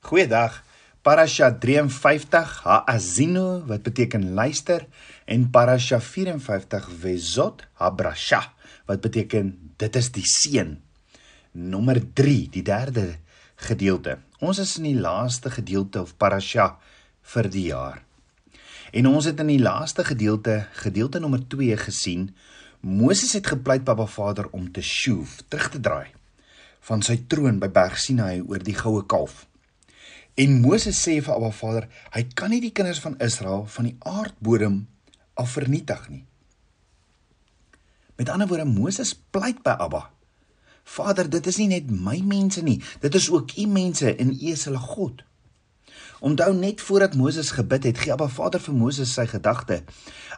Goeiedag. Parasha 53 Haazino wat beteken luister en Parasha 54 Vezot Habrasha wat beteken dit is die seën. Nommer 3, die derde gedeelte. Ons is in die laaste gedeelte of Parasha vir die jaar. En ons het in die laaste gedeelte, gedeelte nommer 2 gesien, Moses het gepleit by Baba Vader om te sjoef, terug te draai van sy troon by Berg Sinai oor die goue kalf. En Moses sê vir Abba Vader, hy kan nie die kinders van Israel van die aardbodem af vernietig nie. Met ander woorde, Moses pleit by Abba. Vader, dit is nie net my mense nie, dit is ook u mense en u is hulle God. Onthou net voordat Moses gebid het, gee Abba Vader vir Moses sy gedagte.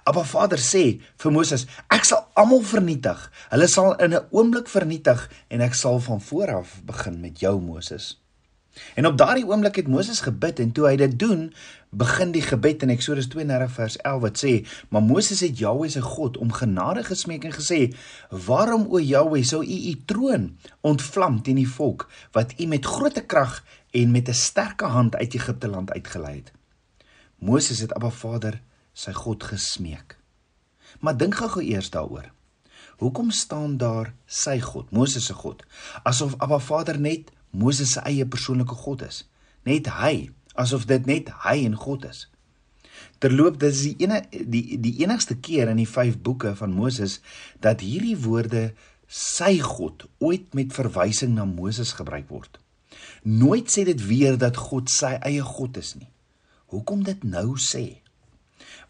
Abba Vader sê vir Moses: "Ek sal almal vernietig. Hulle sal in 'n oomblik vernietig en ek sal van voor af begin met jou Moses." En op daardie oomblik het Moses gebid en toe hy dit doen, begin die gebed in Eksodus 32 vers 11 wat sê: "Maar Moses het Jahweh se God om genade gesmeek en gesê: "Waarom o Jahweh sou u u troon ontvlam teen die volk wat u met groot krag en met 'n sterke hand uit Egipte land uitgelei het?" Moses het Abba Vader sy God gesmeek. Maar dink gou-gou eers daaroor. Hoekom staan daar sy God, Moses se God, asof Abba Vader net Moses se eie persoonlike God is. Net hy, asof dit net hy en God is. Terloop dit is die ene die die enigste keer in die 5 boeke van Moses dat hierdie woorde sy God ooit met verwysing na Moses gebruik word. Nooit sê dit weer dat God sy eie God is nie. Hoekom dit nou sê?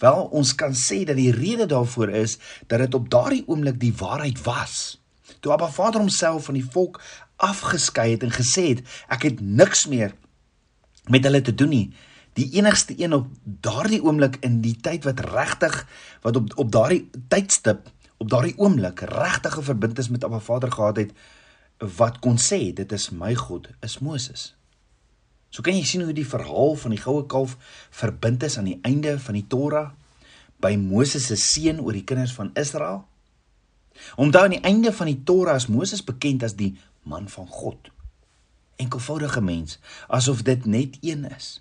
Wel, ons kan sê dat die rede daarvoor is dat dit op daardie oomblik die waarheid was. Toe Abba Vader homself van die volk afgeskei het en gesê het ek het niks meer met hulle te doen nie. Die enigste een op daardie oomblik in die tyd wat regtig wat op op daardie tydstip op daardie oomblik regtige verbintenis met Abba Vader gehad het wat kon sê dit is my God is Moses. So kan jy sien hoe die verhaal van die goue kalf verbind is aan die einde van die Torah by Moses se seën oor die kinders van Israel. Onthou aan die einde van die Torah is Moses bekend as die man van God. Enkelvoudige mens, asof dit net een is.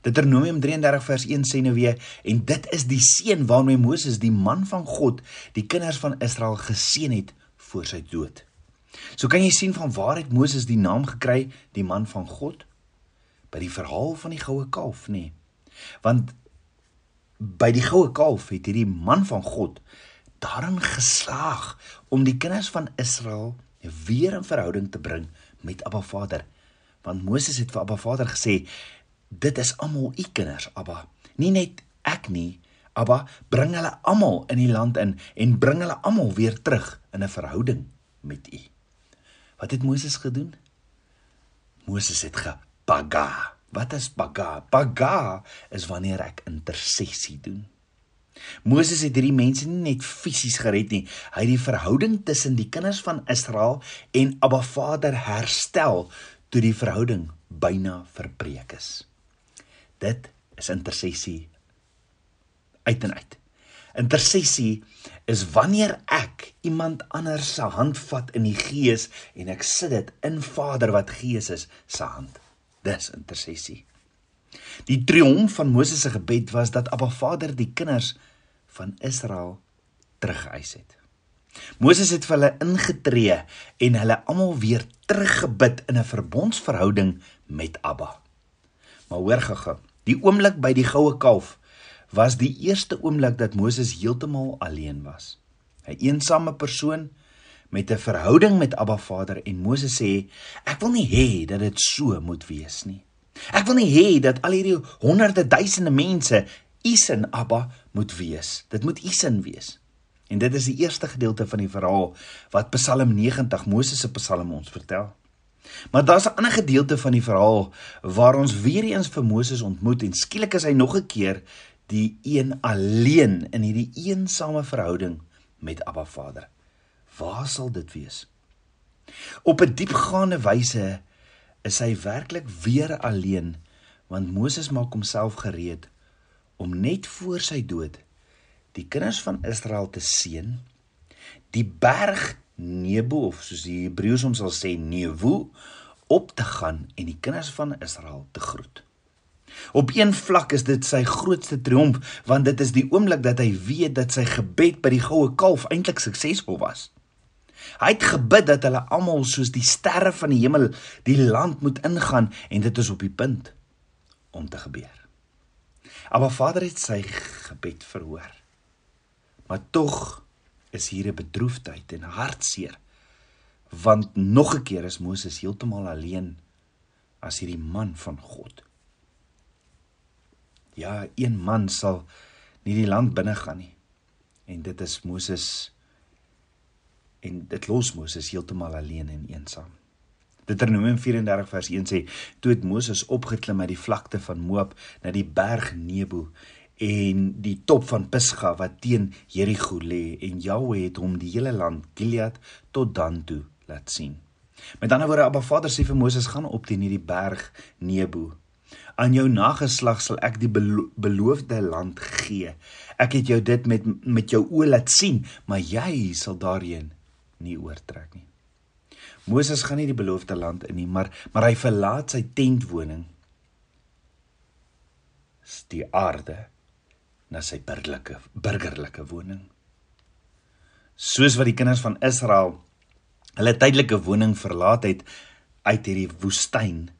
Deuteronomium 33 vers 1 sê nou weer en dit is die seën waarmee Moses die man van God die kinders van Israel geseën het voor sy dood. So kan jy sien van waar het Moses die naam gekry, die man van God? By die verhaal van die goue kalf, nê? Nee. Want by die goue kalf het hierdie man van God daarin geslaag om die kinders van Israel weer in verhouding te bring met Abba Vader. Want Moses het vir Abba Vader gesê, dit is almal u kinders, Abba. Nie net ek nie, Abba, bring hulle almal in die land in en bring hulle almal weer terug in 'n verhouding met u. Wat het Moses gedoen? Moses het gepaga. Wat is paga? Paga is wanneer ek intersessie doen. Moses het hierdie mense nie net fisies gered nie, hy het die verhouding tussen die kinders van Israel en Abba Vader herstel toe die verhouding byna verbreek is. Dit is intersessie uit en uit. Intersessie is wanneer ek iemand anders se hand vat in die gees en ek sit dit in Vader wat gees is se hand. Dis intersessie. Die triomf van Moses se gebed was dat Abba Vader die kinders van Israel teruggeëis het. Moses het vir hulle ingetree en hulle almal weer teruggebid in 'n verbondsverhouding met Abba. Maar hoor gaga, die oomblik by die goue kalf was die eerste oomblik dat Moses heeltemal alleen was. 'n Eensame persoon met 'n verhouding met Abba Vader en Moses sê, ek wil nie hê dat dit so moet wees nie. Ek wil nie hê dat al hierdie honderde duisende mense u sin Abba moet wees. Dit moet u sin wees. En dit is die eerste gedeelte van die verhaal wat Psalm 90 Moses se Psalm ons vertel. Maar daar's 'n ander gedeelte van die verhaal waar ons weer eens vir Moses ontmoet en skielik is hy nog 'n keer die een alleen in hierdie eensame verhouding met Abba Vader. Waar sal dit wees? Op 'n diepgaande wyse is hy werklik weer alleen want Moses maak homself gereed om net voor sy dood die kinders van Israel te seën die berg Nebo of soos die Hebreëus hom sal sê Nevo op te gaan en die kinders van Israel te groet. Op een vlak is dit sy grootste triomf want dit is die oomblik dat hy weet dat sy gebed by die goue kalf eintlik suksesvol was. Hy het gebid dat hulle almal soos die sterre van die hemel die land moet ingaan en dit is op die punt om te gebeur. Maar Vader het sy gebed verhoor. Maar tog is hier 'n bedroefdheid en hartseer want nog 'n keer is Moses heeltemal alleen as hierdie man van God. Ja, een man sal nie die land binne gaan nie. En dit is Moses en dit los Moses heeltemal alleen en eensaam. Deuteronomium 34 vers 1 sê: "Toe het Moses opgeklim uit die vlakte van Moab na die berg Nebo en die top van Pisga wat teen Jerigo lê en Jahwe het hom die hele land Gilead tot dan toe laat sien." Met ander woorde, Abba Vader sê vir Moses: "Gaan op teen hierdie berg Nebo aan jou nageslag sal ek die belo beloofde land gee. Ek het jou dit met met jou oë laat sien, maar jy sal daarheen nie oortrek nie. Moses gaan nie die beloofde land in nie, maar maar hy verlaat sy tentwoning die aarde na sy burgerlike burgerlike woning. Soos wat die kinders van Israel hulle tydelike woning verlaat het uit hierdie woestyn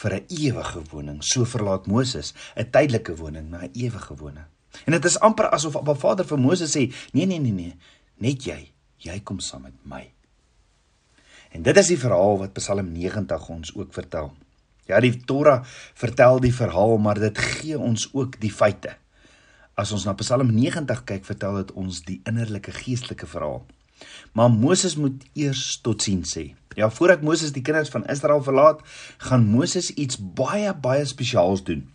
vir 'n ewige woning. So verlaat Moses 'n tydelike woning na 'n ewige woning. En dit is amper asof Abba Vader vir Moses sê: "Nee, nee, nee, nee, net jy, jy kom saam met my." En dit is die verhaal wat Psalm 90 ons ook vertel. Ja, die Torah vertel die verhaal, maar dit gee ons ook die feite. As ons na Psalm 90 kyk, vertel dit ons die innerlike geestelike verhaal. Maar Moses moet eers totsiens sê. Ja, voordat Moses die kinders van Israel verlaat, gaan Moses iets baie baie spesiaals doen.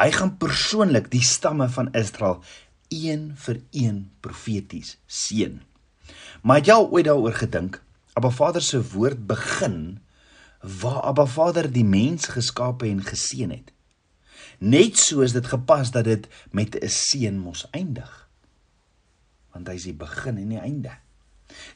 Hy gaan persoonlik die stamme van Israel een vir een profeties seën. Maar het jy al ooit daaroor gedink? Abba Vader se woord begin waar Abba Vader die mens geskape en geseën het. Net soos dit gepas dat dit met 'n seën mos eindig. Want hy is die begin en die einde.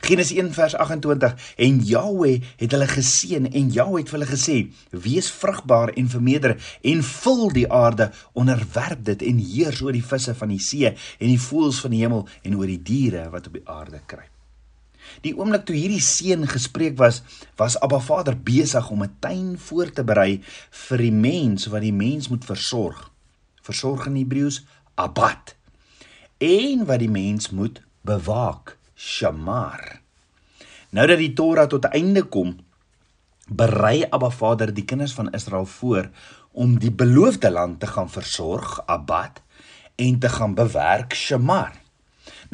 Genesis 1 vers 28 en Jahwe het hulle geseën en Jahwe het vir hulle gesê wees vrugbaar en vermeerder en vul die aarde onderwerp dit en heers oor die visse van die see en die voëls van die hemel en oor die diere wat op die aarde kruip. Die oomblik toe hierdie seën gespreek was, was Abba Vader besig om 'n tuin voor te berei vir die mens wat die mens moet versorg. Versorg in Hebreëus abad. En wat die mens moet bewaak. Shamar. Nou dat die Torah tot 'n einde kom, berei Abba Vader die kinders van Israel voor om die beloofde land te gaan versorg, Abad, en te gaan bewerk, Shamar.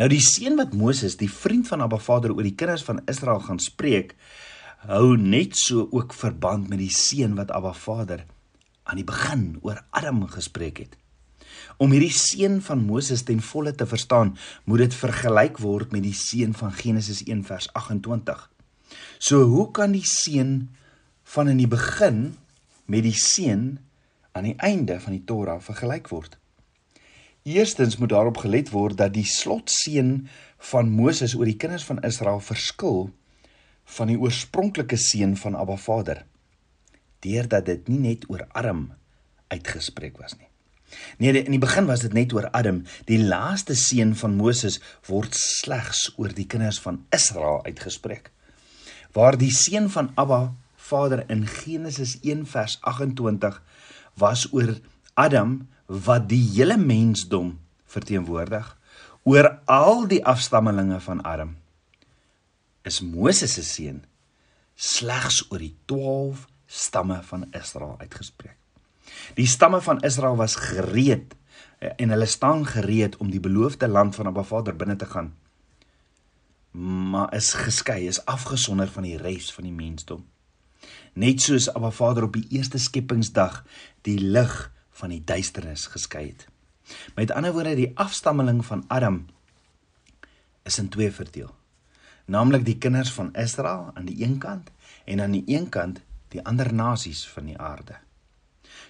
Nou die seun wat Moses, die vriend van Abba Vader oor die kinders van Israel gaan spreek, hou net so ook verband met die seun wat Abba Vader aan die begin oor Adam gespreek het. Om hierdie seën van Moses ten volle te verstaan, moet dit vergelyk word met die seën van Genesis 1 vers 28. So hoe kan die seën van in die begin met die seën aan die einde van die Torah vergelyk word? Eerstens moet daarop gelet word dat die slotseën van Moses oor die kinders van Israel verskil van die oorspronklike seën van Abba Vader deurdat dit nie net oor arm uitgespreek was nie. Nee, in die begin was dit net oor Adam. Die laaste seun van Moses word slegs oor die kinders van Israel uitgespreek. Waar die seun van Abba Vader in Genesis 1 vers 28 was oor Adam wat die hele mensdom verteenwoordig oor al die afstammelinge van Adam is Moses se seun slegs oor die 12 stamme van Israel uitgespreek. Die stamme van Israel was gereed eh, en hulle staan gereed om die beloofde land van Abba Vader binne te gaan. Maar is geskei, is afgesonder van die res van die mensdom. Net soos Abba Vader op die eerste skepingsdag die lig van die duisternis geskei het. Met ander woorde, die afstammeling van Adam is in twee verdeel. Naamlik die kinders van Israel aan die een kant en aan die een kant die ander nasies van die aarde.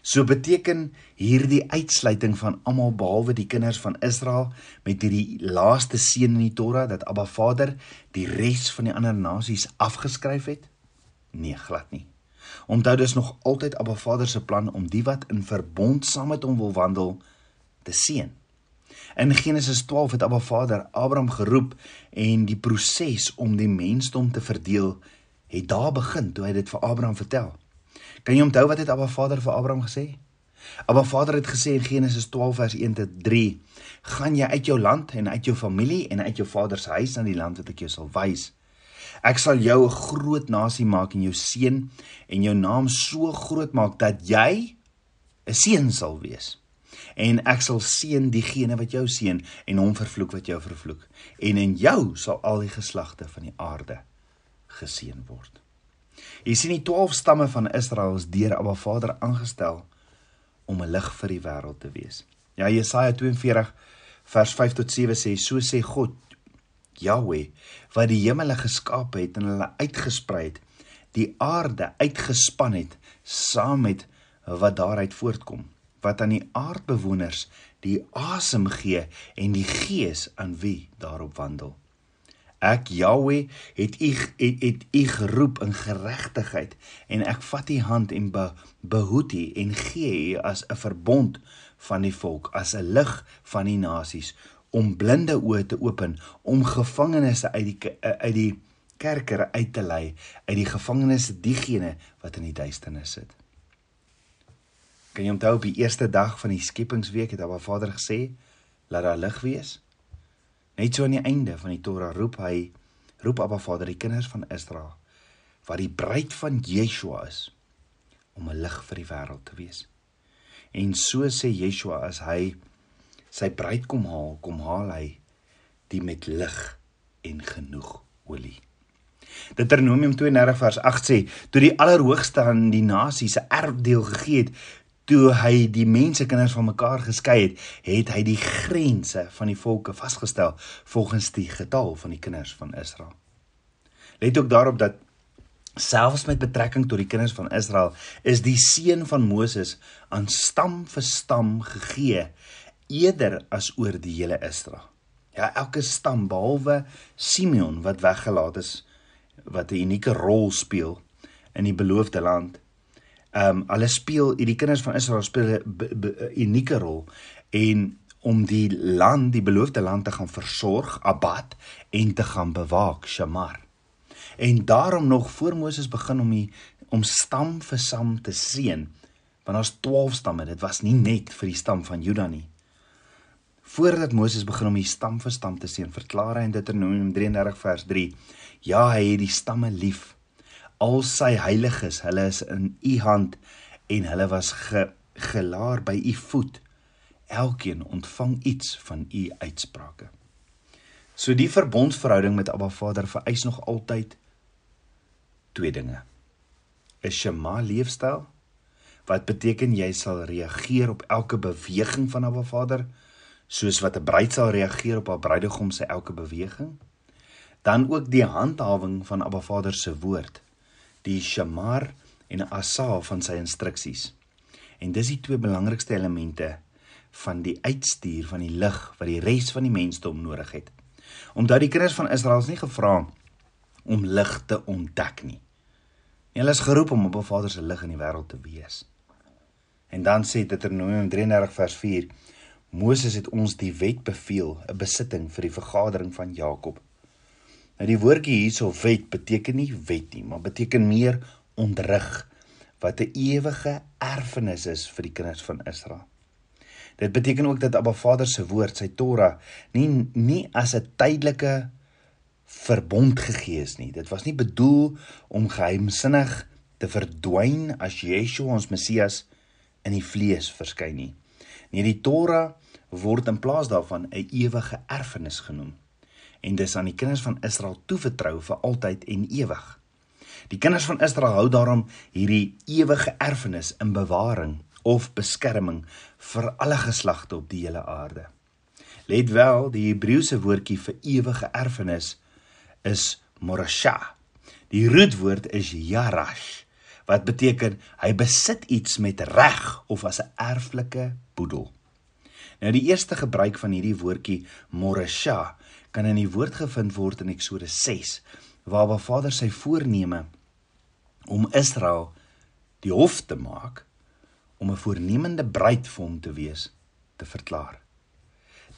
So beteken hierdie uitsluiting van almal behalwe die kinders van Israel met hierdie laaste seën in die Torah dat Abba Vader die res van die ander nasies afgeskryf het? Nee, glad nie. Onthou dis nog altyd Abba Vader se plan om die wat in verbond saam met hom wil wandel te seën. In Genesis 12 het Abba Vader Abraham geroep en die proses om die mensdom te verdeel het daar begin toe hy dit vir Abraham vertel. Kan jy onthou wat het Abba Vader vir Abraham gesê? Abba Vader het gesê in Genesis 12 vers 1 tot 3: "Gaan jy uit jou land en uit jou familie en uit jou vader se huis na die land wat ek jou sal wys. Ek sal jou 'n groot nasie maak en jou seën en jou naam so groot maak dat jy 'n seën sal wees." en ek sal seën diegene wat jou seën en hom vervloek wat jou vervloek en in jou sal al die geslagte van die aarde geseën word. Jy sien die 12 stamme van Israel is deur Abba Vader aangestel om 'n lig vir die wêreld te wees. Ja Jesaja 42 vers 5 tot 7 sê so sê God Yahweh wat die hemele geskaap het en hulle uitgesprei het, die aarde uitgespan het saam met wat daaruit voortkom wat aan die aardbewoners die asem gee en die gees aan wie daarop wandel. Ek Jahweh het u het, het u geroep in geregtigheid en ek vat u hand en be, behoed u en gee u as 'n verbond van die volk as 'n lig van die nasies om blinde oë te open om gevangenes uit die uit die kerker uit te lei uit die gevangenes diegene wat in die duisternis sit. Kan jy onthou op die eerste dag van die skepingsweek het Abba Vader gesê, laat daar lig wees? Net so aan die einde van die Torah roep hy roep Abba Vader die kinders van Israel wat die bruid van Yeshua is om 'n lig vir die wêreld te wees. En so sê Yeshua as hy sy bruid kom haal, kom haal hy die met lig en genoeg olie. Deuteronomium 32 vers 8 sê: "Toe die Allerhoogste aan die nasies se erfdeel gegee het, toe hy die mense kinders van mekaar geskei het, het hy die grense van die volke vasgestel volgens die getal van die kinders van Israel. Let ook daarop dat selfs met betrekking tot die kinders van Israel is die seën van Moses aan stam vir stam gegee eerder as oor die hele Israel. Ja, elke stam behalwe Simeon wat weggelaat is wat 'n unieke rol speel in die beloofde land Ehm um, hulle speel hierdie kinders van Israel speel 'n unieke rol en om die land, die beloofde land te gaan versorg, abad en te gaan bewaak, shamar. En daarom nog voor Moses begin om die om stam vir stam te seën, want daar's 12 stamme, dit was nie net vir die stam van Juda nie. Voordat Moses begin om die stam vir stam te seën, verklaar hy in Deuteronomium 33 vers 3: Ja, hy het die stamme lief al sy heiliges, hulle is in u hand en hulle was ge, gelaar by u voet. Elkeen ontvang iets van u uitsprake. So die verbondsverhouding met Abba Vader vereis nog altyd twee dinge. 'n Shema leefstyl wat beteken jy sal reageer op elke beweging van Abba Vader soos wat 'n bruid sal reageer op haar bruidegom se elke beweging. Dan ook die handhawing van Abba Vader se woord die shamar en asa van sy instruksies. En dis die twee belangrikste elemente van die uitstuur van die lig wat die res van die mensdom nodig het. Omdat die kinders van Israel is nie gevra om lig te ontdek nie. Hulle is geroep om op 'n Vader se lig in die wêreld te wees. En dan sê Deuteronomium 33 vers 4: Moses het ons die wet beveel, 'n besitting vir die vergadering van Jakob. Nou die woordjie hierso wet beteken nie wet nie, maar beteken meer ontrig wat 'n ewige erfenis is vir die kinders van Israel. Dit beteken ook dat Abba Vader se woord, sy Torah, nie nie as 'n tydelike verbond gegee is nie. Dit was nie bedoel om geheimsinnig te verdwyn as Yeshua ons Messias in die vlees verskyn nie. Nee, die Torah word in plaas daarvan 'n ewige erfenis genoem en dis aan die kinders van Israel toevertrou vir altyd en ewig. Die kinders van Israel hou daarom hierdie ewige erfenis in bewaring of beskerming vir alle geslagte op die hele aarde. Let wel, die Hebreëse woordjie vir ewige erfenis is morasha. Die roetwoord is yarash wat beteken hy besit iets met reg of as 'n erflike boedel. Nou die eerste gebruik van hierdie woordjie morasha kan in die woord gevind word in Eksodus 6 waar waar Vader sy voorneme om Israel die hof te maak om 'n voornemende bruid vir hom te wees te verklaar.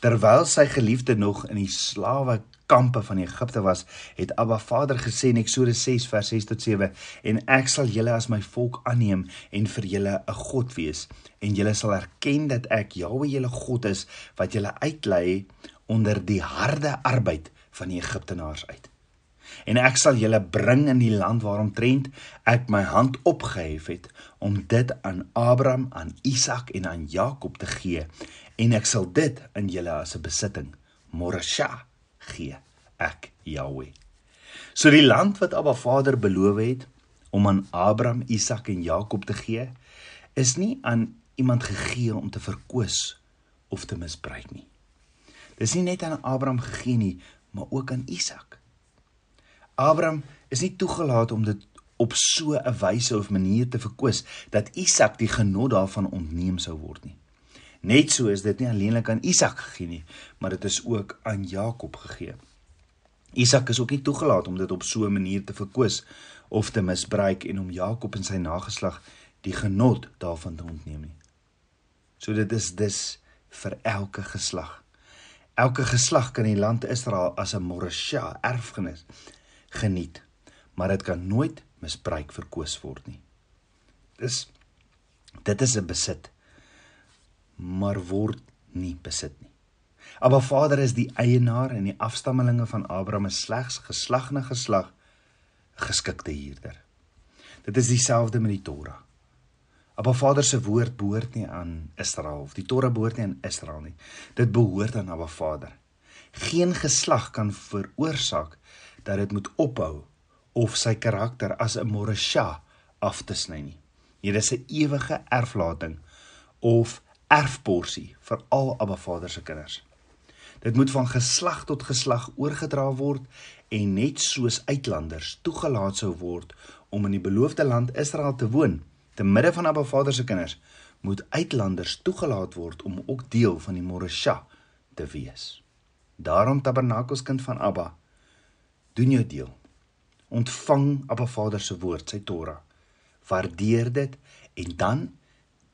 Terwyl sy geliefde nog in die slawe kampe van Egipte was, het Abba Vader gesê in Eksodus 6 vers 6 tot 7 en ek sal julle as my volk aanneem en vir julle 'n God wees. En julle sal erken dat ek Jahwe julle God is wat julle uitlei onder die harde arbeid van die Egiptenaars uit en ek sal julle bring in die land waaromtrent ek my hand opgehef het om dit aan Abraham, aan Isak en aan Jakob te gee. En ek sal dit in julle as 'n besitting Morasha gee ek Jahweh so die land wat Abba Vader beloof het om aan Abraham, Isak en Jakob te gee is nie aan iemand gegee om te verkoos of te misbruik nie. Dis nie net aan Abraham gegee nie maar ook aan Isak Abraham is nie toegelaat om dit op so 'n wyse of manier te verkoos dat Isak die genot daarvan ontneem sou word nie. Net so is dit nie alleenlik aan Isak gegee nie, maar dit is ook aan Jakob gegee. Isak is ook nie toegelaat om dit op so 'n manier te verkoos of te misbruik en om Jakob en sy nageslag die genot daarvan te ontneem nie. So dit is dus vir elke geslag. Elke geslag kan die land Israel as 'n morasha erfgenis geniet, maar dit kan nooit misbruik verkoos word nie. Dis dit is 'n besit, maar word nie besit nie. Abba Vader is die eienaar en die afstammelinge van Abraham is slegs geslag na geslag geskikte huurder. Dit is dieselfde met die Torah. Abba Vader se woord behoort nie aan Israel of die Torah behoort nie aan Israel nie. Dit behoort aan Abba Vader. Geen geslag kan veroorsaak dat dit moet ophou of sy karakter as 'n morasha af te sny nie. Hier is 'n ewige erflating of erfporsie vir al Abba Vader se kinders. Dit moet van geslag tot geslag oorgedra word en net soos uitlanders toegelaat sou word om in die beloofde land Israel te woon, te midde van Abba Vader se kinders, moet uitlanders toegelaat word om ook deel van die morasha te wees. Daarom tabernakels kind van Abba doen jou deel. Ontvang Abba Vader se woord, sy Torah. Waardeer dit en dan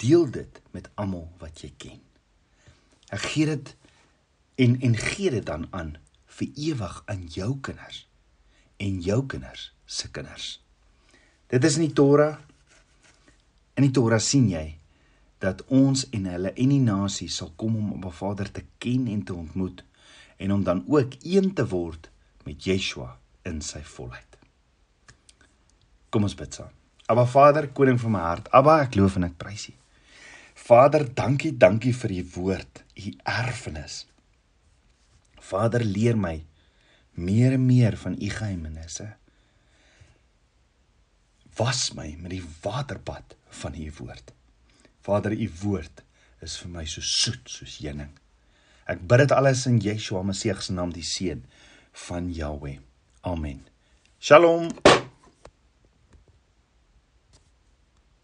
deel dit met almal wat jy ken. Ek gee dit en en gee dit dan aan vir ewig aan jou kinders en jou kinders se kinders. Dit is in die Torah. In die Torah sien jy dat ons en hulle en die nasie sal kom om Abba Vader te ken en te ontmoet en om dan ook een te word met Yeshua in sy volheid. Kom ons bid saam. Aba Vader, koning van my hart. Aba, ek loof en ek prys U. Vader, dankie, dankie vir U woord, U erfenis. Vader, leer my meer en meer van U geheimenisse. Was my met die waterbad van U woord. Vader, U woord is vir my so soet soos heuning. Ek bid dit alles in Yeshua Messie se naam, die seun van Jahweh. Amen. Shalom.